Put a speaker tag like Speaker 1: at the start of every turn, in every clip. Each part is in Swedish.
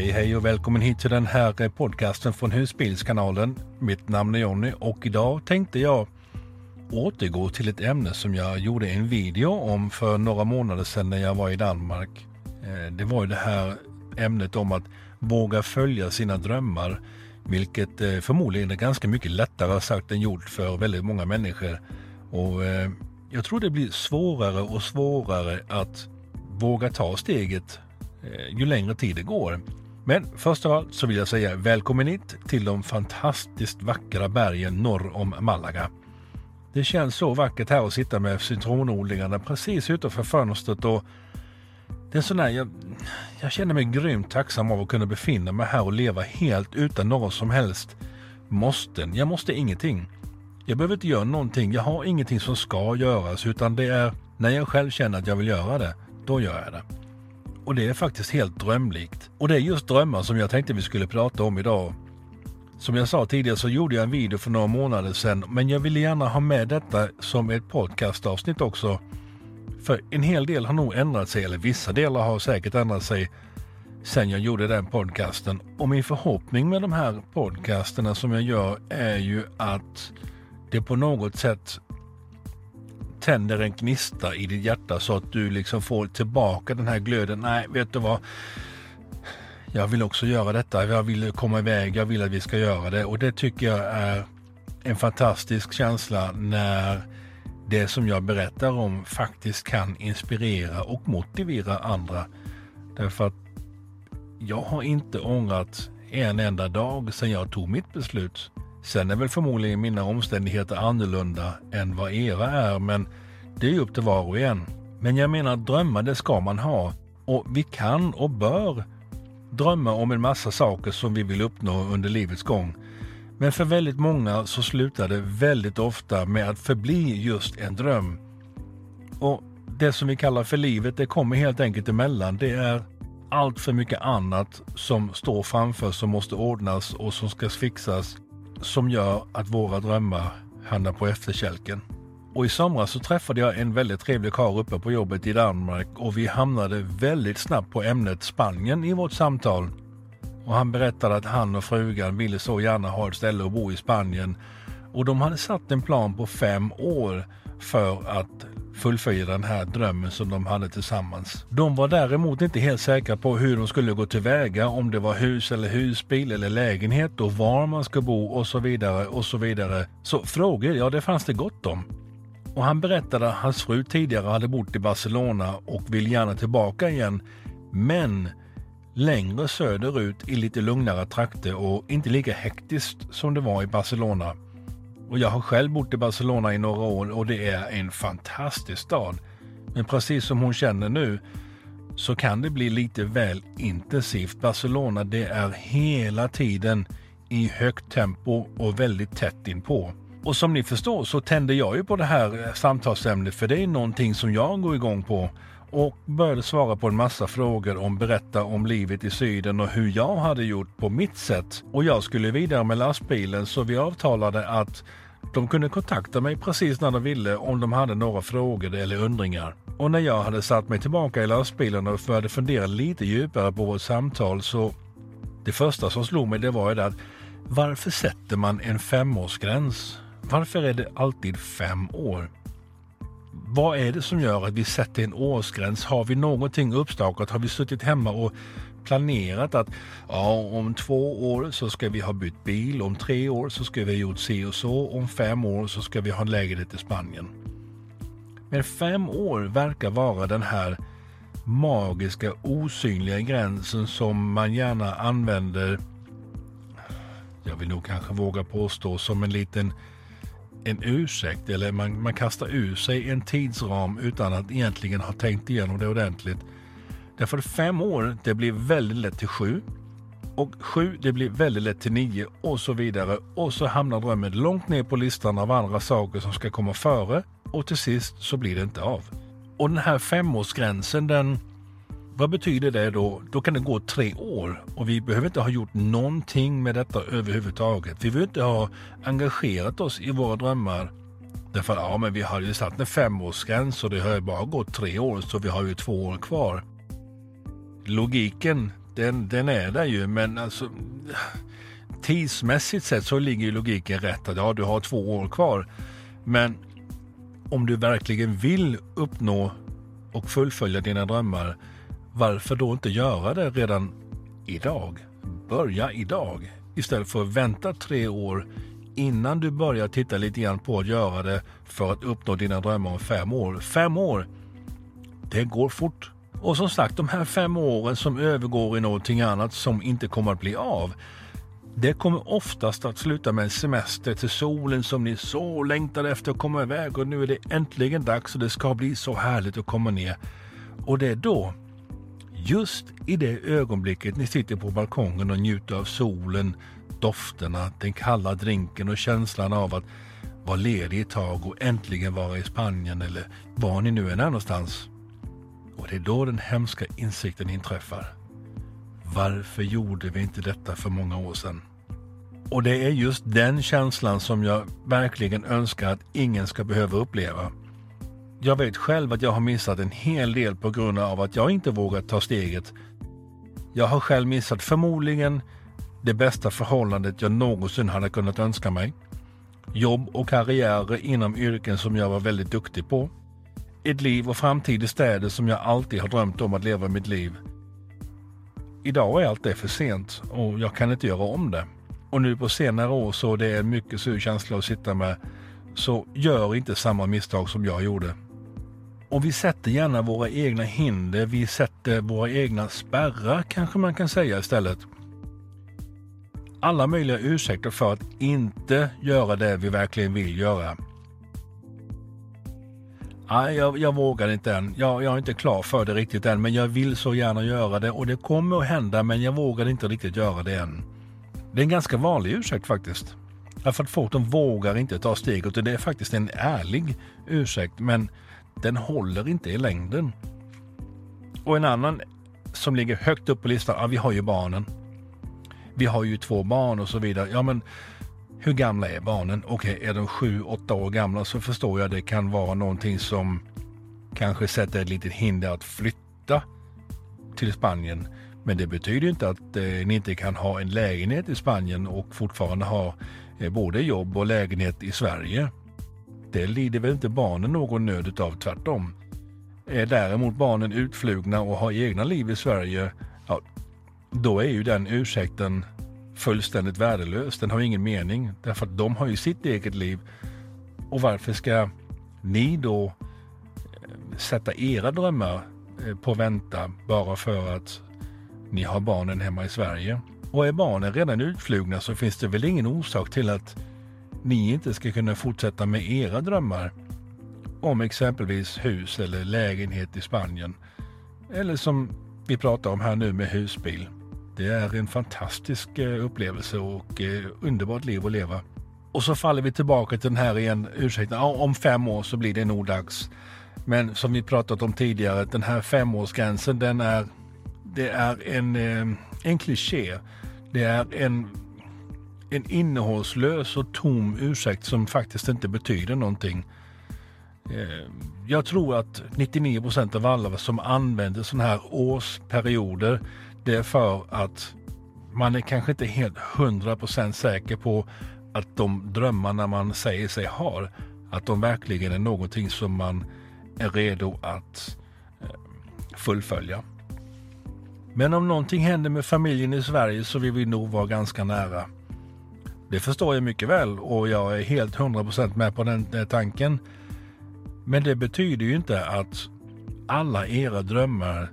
Speaker 1: Hej hej och välkommen hit till den här eh, podcasten från Husbilskanalen. Mitt namn är Jonny och idag tänkte jag återgå till ett ämne som jag gjorde en video om för några månader sedan när jag var i Danmark. Eh, det var ju det här ämnet om att våga följa sina drömmar, vilket eh, förmodligen är ganska mycket lättare sagt än gjort för väldigt många människor. Och jag tror det blir svårare och svårare att våga ta steget ju längre tid det går. Men först av allt så vill jag säga välkommen hit till de fantastiskt vackra bergen norr om Malaga. Det känns så vackert här att sitta med citronodlingarna precis utanför fönstret och det är sån där, jag, jag känner mig grymt tacksam av att kunna befinna mig här och leva helt utan någon som helst måsten. Jag måste ingenting. Jag behöver inte göra någonting. Jag har ingenting som ska göras utan det är när jag själv känner att jag vill göra det, då gör jag det. Och det är faktiskt helt drömlikt. Och det är just drömmar som jag tänkte vi skulle prata om idag. Som jag sa tidigare så gjorde jag en video för några månader sedan, men jag ville gärna ha med detta som ett podcastavsnitt också. För en hel del har nog ändrat sig, eller vissa delar har säkert ändrat sig sen jag gjorde den podcasten. Och min förhoppning med de här podcasterna som jag gör är ju att det på något sätt tänder en gnista i ditt hjärta så att du liksom får tillbaka den här glöden. Nej, vet du vad? Jag vill också göra detta. Jag vill komma iväg. Jag vill att vi ska göra det och det tycker jag är en fantastisk känsla när det som jag berättar om faktiskt kan inspirera och motivera andra. Därför att jag har inte ångrat en enda dag sedan jag tog mitt beslut. Sen är väl förmodligen mina omständigheter annorlunda än vad era är, men det är upp till var och en. Men jag menar drömmar det ska man ha och vi kan och bör drömma om en massa saker som vi vill uppnå under livets gång. Men för väldigt många så slutar det väldigt ofta med att förbli just en dröm. Och det som vi kallar för livet, det kommer helt enkelt emellan. Det är allt för mycket annat som står framför som måste ordnas och som ska fixas som gör att våra drömmar hamnar på efterkälken. Och i somras så träffade jag en väldigt trevlig karl uppe på jobbet i Danmark och vi hamnade väldigt snabbt på ämnet Spanien i vårt samtal. Och han berättade att han och frugan ville så gärna ha ett ställe att bo i Spanien och de hade satt en plan på fem år för att fullfölja den här drömmen som de hade tillsammans. De var däremot inte helt säkra på hur de skulle gå tillväga, om det var hus eller husbil eller lägenhet och var man ska bo och så vidare och så vidare. Så frågor, ja det fanns det gott om. Och han berättade att hans fru tidigare hade bott i Barcelona och vill gärna tillbaka igen. Men längre söderut i lite lugnare trakter och inte lika hektiskt som det var i Barcelona. Och jag har själv bott i Barcelona i några år och det är en fantastisk stad. Men precis som hon känner nu så kan det bli lite väl intensivt. Barcelona det är hela tiden i högt tempo och väldigt tätt inpå. Och som ni förstår så tänder jag ju på det här samtalsämnet för det är någonting som jag går igång på och började svara på en massa frågor om berätta om livet i Syden och hur jag hade gjort på mitt sätt. Och jag skulle vidare med lastbilen så vi avtalade att de kunde kontakta mig precis när de ville om de hade några frågor eller undringar. Och när jag hade satt mig tillbaka i lastbilen och började fundera lite djupare på vårt samtal så det första som slog mig det var ju det att varför sätter man en femårsgräns? Varför är det alltid fem år? Vad är det som gör att vi sätter en årsgräns? Har vi någonting uppstakat? Har vi suttit hemma och planerat att ja, om två år så ska vi ha bytt bil, om tre år så ska vi ha gjort si och så, om fem år så ska vi ha en lägenhet i Spanien. Men fem år verkar vara den här magiska osynliga gränsen som man gärna använder, jag vill nog kanske våga påstå som en liten en ursäkt eller man, man kastar ur sig en tidsram utan att egentligen ha tänkt igenom det ordentligt. Därför fem år, det blir väldigt lätt till sju. Och sju, det blir väldigt lätt till nio och så vidare. Och så hamnar drömmen långt ner på listan av andra saker som ska komma före. Och till sist så blir det inte av. Och den här femårsgränsen, den vad betyder det då? Då kan det gå tre år och vi behöver inte ha gjort någonting med detta överhuvudtaget. Vi behöver inte ha engagerat oss i våra drömmar. Därför att ja, men vi har ju satt en femårsgräns och det har ju bara gått tre år så vi har ju två år kvar. Logiken den, den är där ju, men alltså tidsmässigt sett så ligger ju logiken rätt att ja, du har två år kvar. Men om du verkligen vill uppnå och fullfölja dina drömmar, varför då inte göra det redan idag? Börja idag istället för att vänta tre år innan du börjar titta lite grann på att göra det för att uppnå dina drömmar om fem år. Fem år, det går fort. Och som sagt, de här fem åren som övergår i någonting annat som inte kommer att bli av. Det kommer oftast att sluta med en semester till solen som ni så längtade efter att komma iväg och nu är det äntligen dags och det ska bli så härligt att komma ner. Och det är då, just i det ögonblicket ni sitter på balkongen och njuter av solen, dofterna, den kalla drinken och känslan av att vara ledig ett tag och äntligen vara i Spanien eller var ni nu än är någonstans. Och det är då den hemska insikten inträffar. Varför gjorde vi inte detta för många år sedan? Och det är just den känslan som jag verkligen önskar att ingen ska behöva uppleva. Jag vet själv att jag har missat en hel del på grund av att jag inte vågat ta steget. Jag har själv missat förmodligen det bästa förhållandet jag någonsin hade kunnat önska mig. Jobb och karriärer inom yrken som jag var väldigt duktig på. Ett liv och framtid i städer som jag alltid har drömt om att leva mitt liv. Idag är allt det för sent och jag kan inte göra om det. Och nu på senare år så det är en mycket sur känsla att sitta med. Så gör inte samma misstag som jag gjorde. Och vi sätter gärna våra egna hinder, vi sätter våra egna spärrar kanske man kan säga istället. Alla möjliga ursäkter för att inte göra det vi verkligen vill göra. Nej, jag, jag vågar inte än. Jag, jag är inte klar för det riktigt än, men jag vill så gärna göra det och det kommer att hända, men jag vågar inte riktigt göra det än. Det är en ganska vanlig ursäkt faktiskt. Därför att folk de vågar inte ta steget och det är faktiskt en ärlig ursäkt, men den håller inte i längden. Och en annan som ligger högt upp på listan, ja, vi har ju barnen. Vi har ju två barn och så vidare. Ja, men hur gamla är barnen? Okej, okay, är de sju, åtta år gamla så förstår jag det kan vara någonting som kanske sätter ett litet hinder att flytta till Spanien. Men det betyder inte att eh, ni inte kan ha en lägenhet i Spanien och fortfarande ha eh, både jobb och lägenhet i Sverige. Det lider väl inte barnen någon nöd av, tvärtom. Är däremot barnen utflugna och har egna liv i Sverige, ja, då är ju den ursäkten fullständigt värdelös. Den har ingen mening därför att de har ju sitt eget liv. Och varför ska ni då eh, sätta era drömmar eh, på vänta bara för att ni har barnen hemma i Sverige? Och är barnen redan utflugna så finns det väl ingen orsak till att ni inte ska kunna fortsätta med era drömmar om exempelvis hus eller lägenhet i Spanien. Eller som vi pratar om här nu med husbil. Det är en fantastisk eh, upplevelse och eh, underbart liv att leva. Och så faller vi tillbaka till den här igen, ursäkta, om fem år så blir det nog dags. Men som vi pratat om tidigare, den här femårsgränsen, den är, det är en, eh, en kliché. Det är en, en innehållslös och tom ursäkt som faktiskt inte betyder någonting. Eh, jag tror att 99 procent av alla som använder sådana här årsperioder det är för att man är kanske inte helt hundra procent säker på att de drömmarna man säger sig ha, att de verkligen är någonting som man är redo att eh, fullfölja. Men om någonting händer med familjen i Sverige så vill vi nog vara ganska nära. Det förstår jag mycket väl och jag är helt hundra procent med på den, den tanken. Men det betyder ju inte att alla era drömmar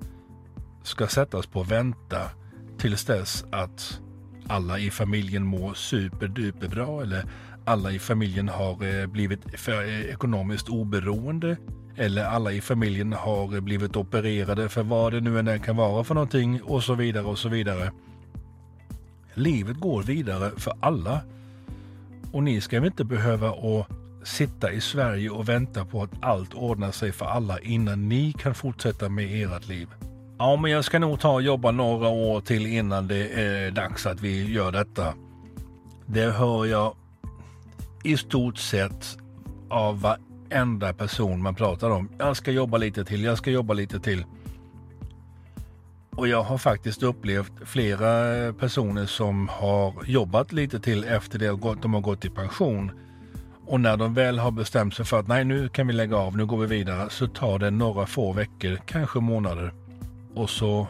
Speaker 1: ska sättas på vänta tills dess att alla i familjen mår superduper bra eller alla i familjen har eh, blivit för eh, ekonomiskt oberoende eller alla i familjen har eh, blivit opererade för vad det nu än kan vara för någonting och så vidare och så vidare. Livet går vidare för alla. Och ni ska väl inte behöva att sitta i Sverige och vänta på att allt ordnar sig för alla innan ni kan fortsätta med ert liv. Ja, men jag ska nog ta och jobba några år till innan det är dags att vi gör detta. Det hör jag i stort sett av varenda person man pratar om. Jag ska jobba lite till, jag ska jobba lite till. Och jag har faktiskt upplevt flera personer som har jobbat lite till efter det att de har gått i pension. Och när de väl har bestämt sig för att nej, nu kan vi lägga av, nu går vi vidare, så tar det några få veckor, kanske månader. Och så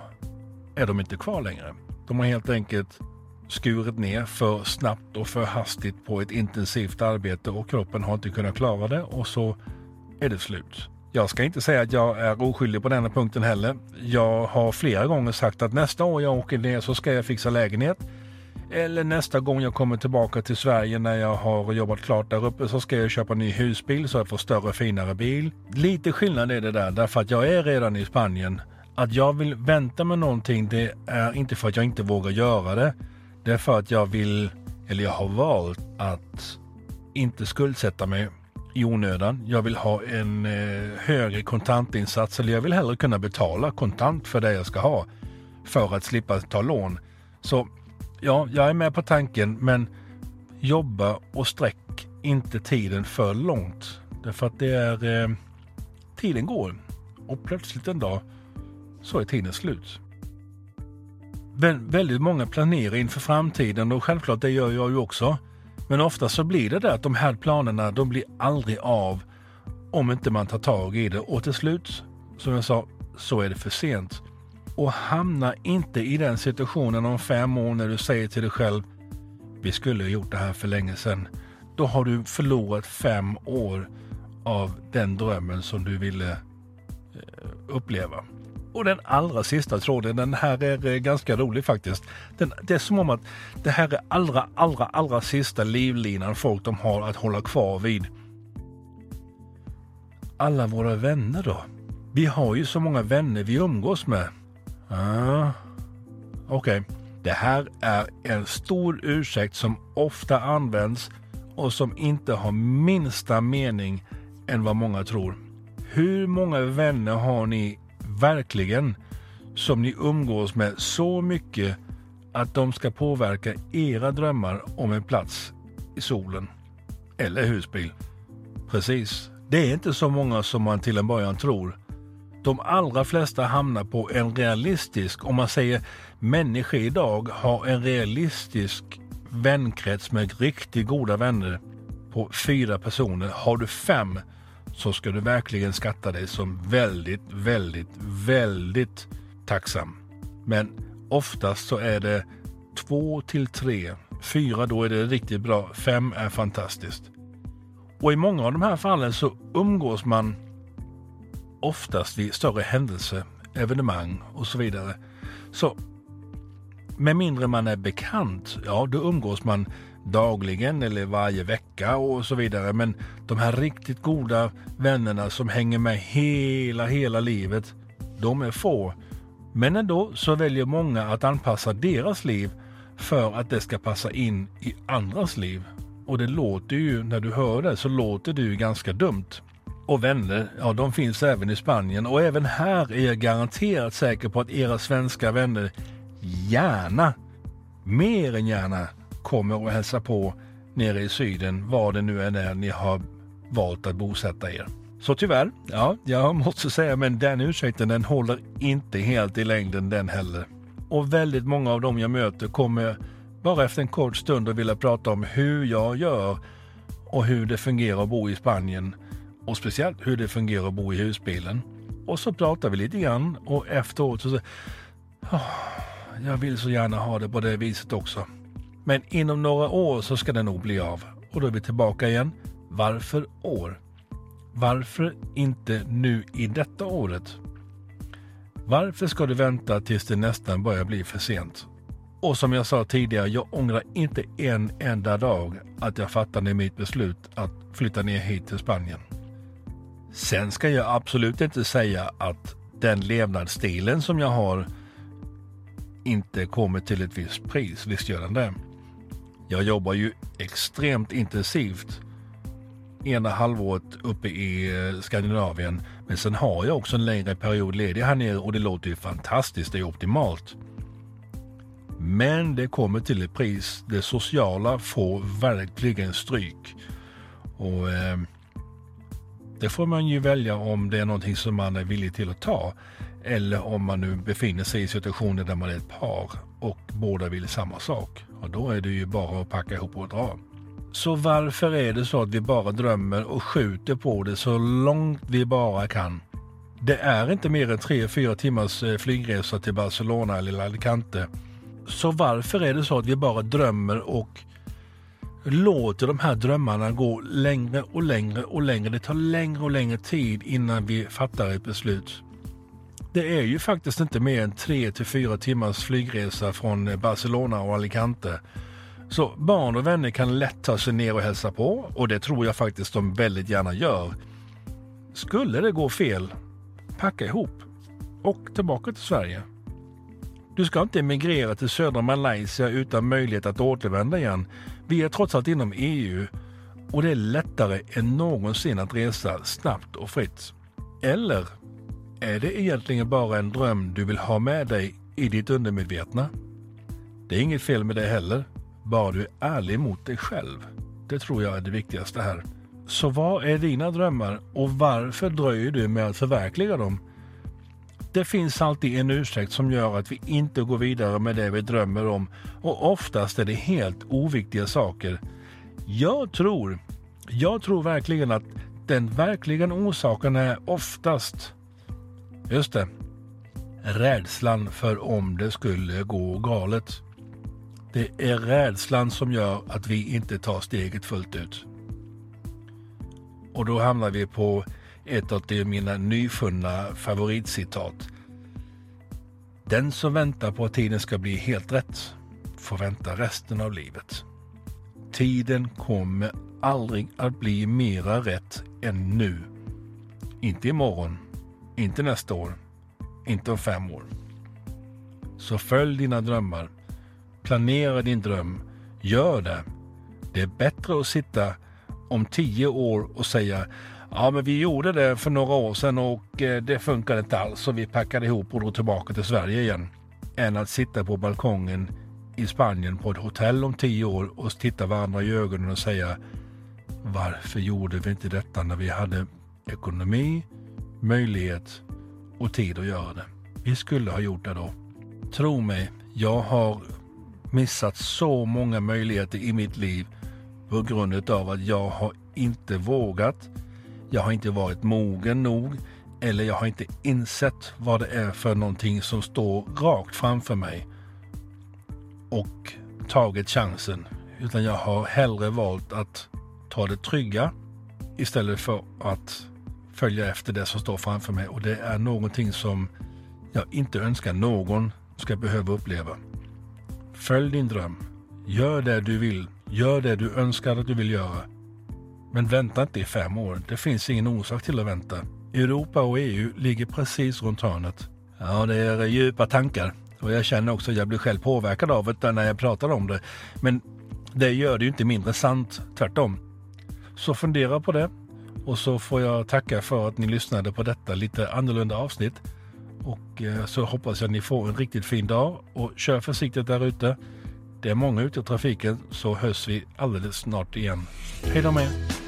Speaker 1: är de inte kvar längre. De har helt enkelt skurit ner för snabbt och för hastigt på ett intensivt arbete och kroppen har inte kunnat klara det och så är det slut. Jag ska inte säga att jag är oskyldig på denna punkten heller. Jag har flera gånger sagt att nästa år jag åker ner så ska jag fixa lägenhet. Eller nästa gång jag kommer tillbaka till Sverige när jag har jobbat klart där uppe så ska jag köpa en ny husbil så jag får större finare bil. Lite skillnad är det där därför att jag är redan i Spanien. Att jag vill vänta med någonting det är inte för att jag inte vågar göra det. Det är för att jag vill, eller jag har valt att inte skuldsätta mig i onödan. Jag vill ha en eh, högre kontantinsats eller jag vill hellre kunna betala kontant för det jag ska ha för att slippa ta lån. Så ja, jag är med på tanken men jobba och sträck inte tiden för långt. Därför att det är eh, tiden går och plötsligt en dag så är tiden slut. Vä väldigt många planerar inför framtiden och självklart det gör jag ju också. Men ofta så blir det där att de här planerna de blir aldrig av om inte man tar tag i det och till slut, som jag sa, så är det för sent. Och hamna inte i den situationen om fem år när du säger till dig själv vi skulle ha gjort det här för länge sedan. Då har du förlorat fem år av den drömmen som du ville eh, uppleva. Och den allra sista tråden, den här är eh, ganska rolig faktiskt. Den, det är som om att det här är allra, allra, allra sista livlinan folk de har att hålla kvar vid. Alla våra vänner då? Vi har ju så många vänner vi umgås med. Ah, Okej, okay. det här är en stor ursäkt som ofta används och som inte har minsta mening än vad många tror. Hur många vänner har ni verkligen som ni umgås med så mycket att de ska påverka era drömmar om en plats i solen eller husbil. Precis, det är inte så många som man till en början tror. De allra flesta hamnar på en realistisk, om man säger människor idag har en realistisk vänkrets med riktigt goda vänner på fyra personer. Har du fem så ska du verkligen skatta dig som väldigt, väldigt, väldigt tacksam. Men oftast så är det två till tre. Fyra då är det riktigt bra. Fem är fantastiskt. Och i många av de här fallen så umgås man oftast vid större händelser, evenemang och så vidare. Så med mindre man är bekant, ja då umgås man dagligen eller varje vecka och så vidare. Men de här riktigt goda vännerna som hänger med hela, hela livet, de är få. Men ändå så väljer många att anpassa deras liv för att det ska passa in i andras liv. Och det låter ju, när du hör det, så låter det ju ganska dumt. Och vänner, ja de finns även i Spanien och även här är jag garanterat säker på att era svenska vänner gärna, mer än gärna, kommer och hälsar på nere i syden, var det nu än är ni har valt att bosätta er. Så tyvärr, ja, jag måste säga, men den ursäkten den håller inte helt i längden den heller. Och väldigt många av dem jag möter kommer bara efter en kort stund att vilja prata om hur jag gör och hur det fungerar att bo i Spanien och speciellt hur det fungerar att bo i husbilen. Och så pratar vi lite grann och efteråt så säger oh, jag vill så gärna ha det på det viset också. Men inom några år så ska det nog bli av. Och då är vi tillbaka igen. Varför år? Varför inte nu i detta året? Varför ska du vänta tills det nästan börjar bli för sent? Och som jag sa tidigare, jag ångrar inte en enda dag att jag fattade mitt beslut att flytta ner hit till Spanien. Sen ska jag absolut inte säga att den levnadsstilen som jag har inte kommer till ett visst pris. Visst gör den det. Jag jobbar ju extremt intensivt ena halvåret uppe i eh, Skandinavien. Men sen har jag också en längre period ledig här nere och det låter ju fantastiskt. Det är optimalt. Men det kommer till ett pris. Det sociala får verkligen stryk. Och eh, Det får man ju välja om det är någonting som man är villig till att ta. Eller om man nu befinner sig i situationer där man är ett par och båda vill samma sak. Och då är det ju bara att packa ihop och dra. Så varför är det så att vi bara drömmer och skjuter på det så långt vi bara kan? Det är inte mer än 3-4 timmars eh, flygresa till Barcelona eller Alicante. Så varför är det så att vi bara drömmer och låter de här drömmarna gå längre och längre och längre. Det tar längre och längre tid innan vi fattar ett beslut. Det är ju faktiskt inte mer än 3 till 4 timmars flygresa från Barcelona och Alicante. Så barn och vänner kan lätt ta sig ner och hälsa på och det tror jag faktiskt de väldigt gärna gör. Skulle det gå fel, packa ihop och tillbaka till Sverige. Du ska inte emigrera till södra Malaysia utan möjlighet att återvända igen. Vi är trots allt inom EU och det är lättare än någonsin att resa snabbt och fritt. Eller är det egentligen bara en dröm du vill ha med dig i ditt undermedvetna? Det är inget fel med det heller, bara du är ärlig mot dig själv. Det tror jag är det viktigaste här. Så vad är dina drömmar och varför dröjer du med att förverkliga dem? Det finns alltid en ursäkt som gör att vi inte går vidare med det vi drömmer om och oftast är det helt oviktiga saker. Jag tror, jag tror verkligen att den verkligen orsaken är oftast, just det, rädslan för om det skulle gå galet. Det är rädslan som gör att vi inte tar steget fullt ut. Och då hamnar vi på ett av mina nyfunna favoritcitat. Den som väntar på att tiden ska bli helt rätt får vänta resten av livet. Tiden kommer aldrig att bli mera rätt än nu. Inte imorgon, inte nästa år, inte om fem år. Så följ dina drömmar. Planera din dröm. Gör det. Det är bättre att sitta om tio år och säga Ja, men vi gjorde det för några år sedan och eh, det funkade inte alls så vi packade ihop och drog tillbaka till Sverige igen. Än att sitta på balkongen i Spanien på ett hotell om tio år och titta varandra i ögonen och säga varför gjorde vi inte detta när vi hade ekonomi, möjlighet och tid att göra det? Vi skulle ha gjort det då. Tro mig, jag har missat så många möjligheter i mitt liv på grund av att jag har inte vågat jag har inte varit mogen nog eller jag har inte insett vad det är för någonting som står rakt framför mig och tagit chansen. Utan jag har hellre valt att ta det trygga istället för att följa efter det som står framför mig. Och det är någonting som jag inte önskar någon ska behöva uppleva. Följ din dröm. Gör det du vill. Gör det du önskar att du vill göra. Men vänta inte i fem år. Det finns ingen orsak till att vänta. Europa och EU ligger precis runt hörnet. Ja, det är djupa tankar. Och jag känner också att jag blir själv påverkad av det när jag pratar om det. Men det gör det ju inte mindre sant, tvärtom. Så fundera på det. Och så får jag tacka för att ni lyssnade på detta lite annorlunda avsnitt. Och eh, så hoppas jag att ni får en riktigt fin dag och kör försiktigt där ute. Det är många ute i trafiken så hörs vi alldeles snart igen. Hej då med er!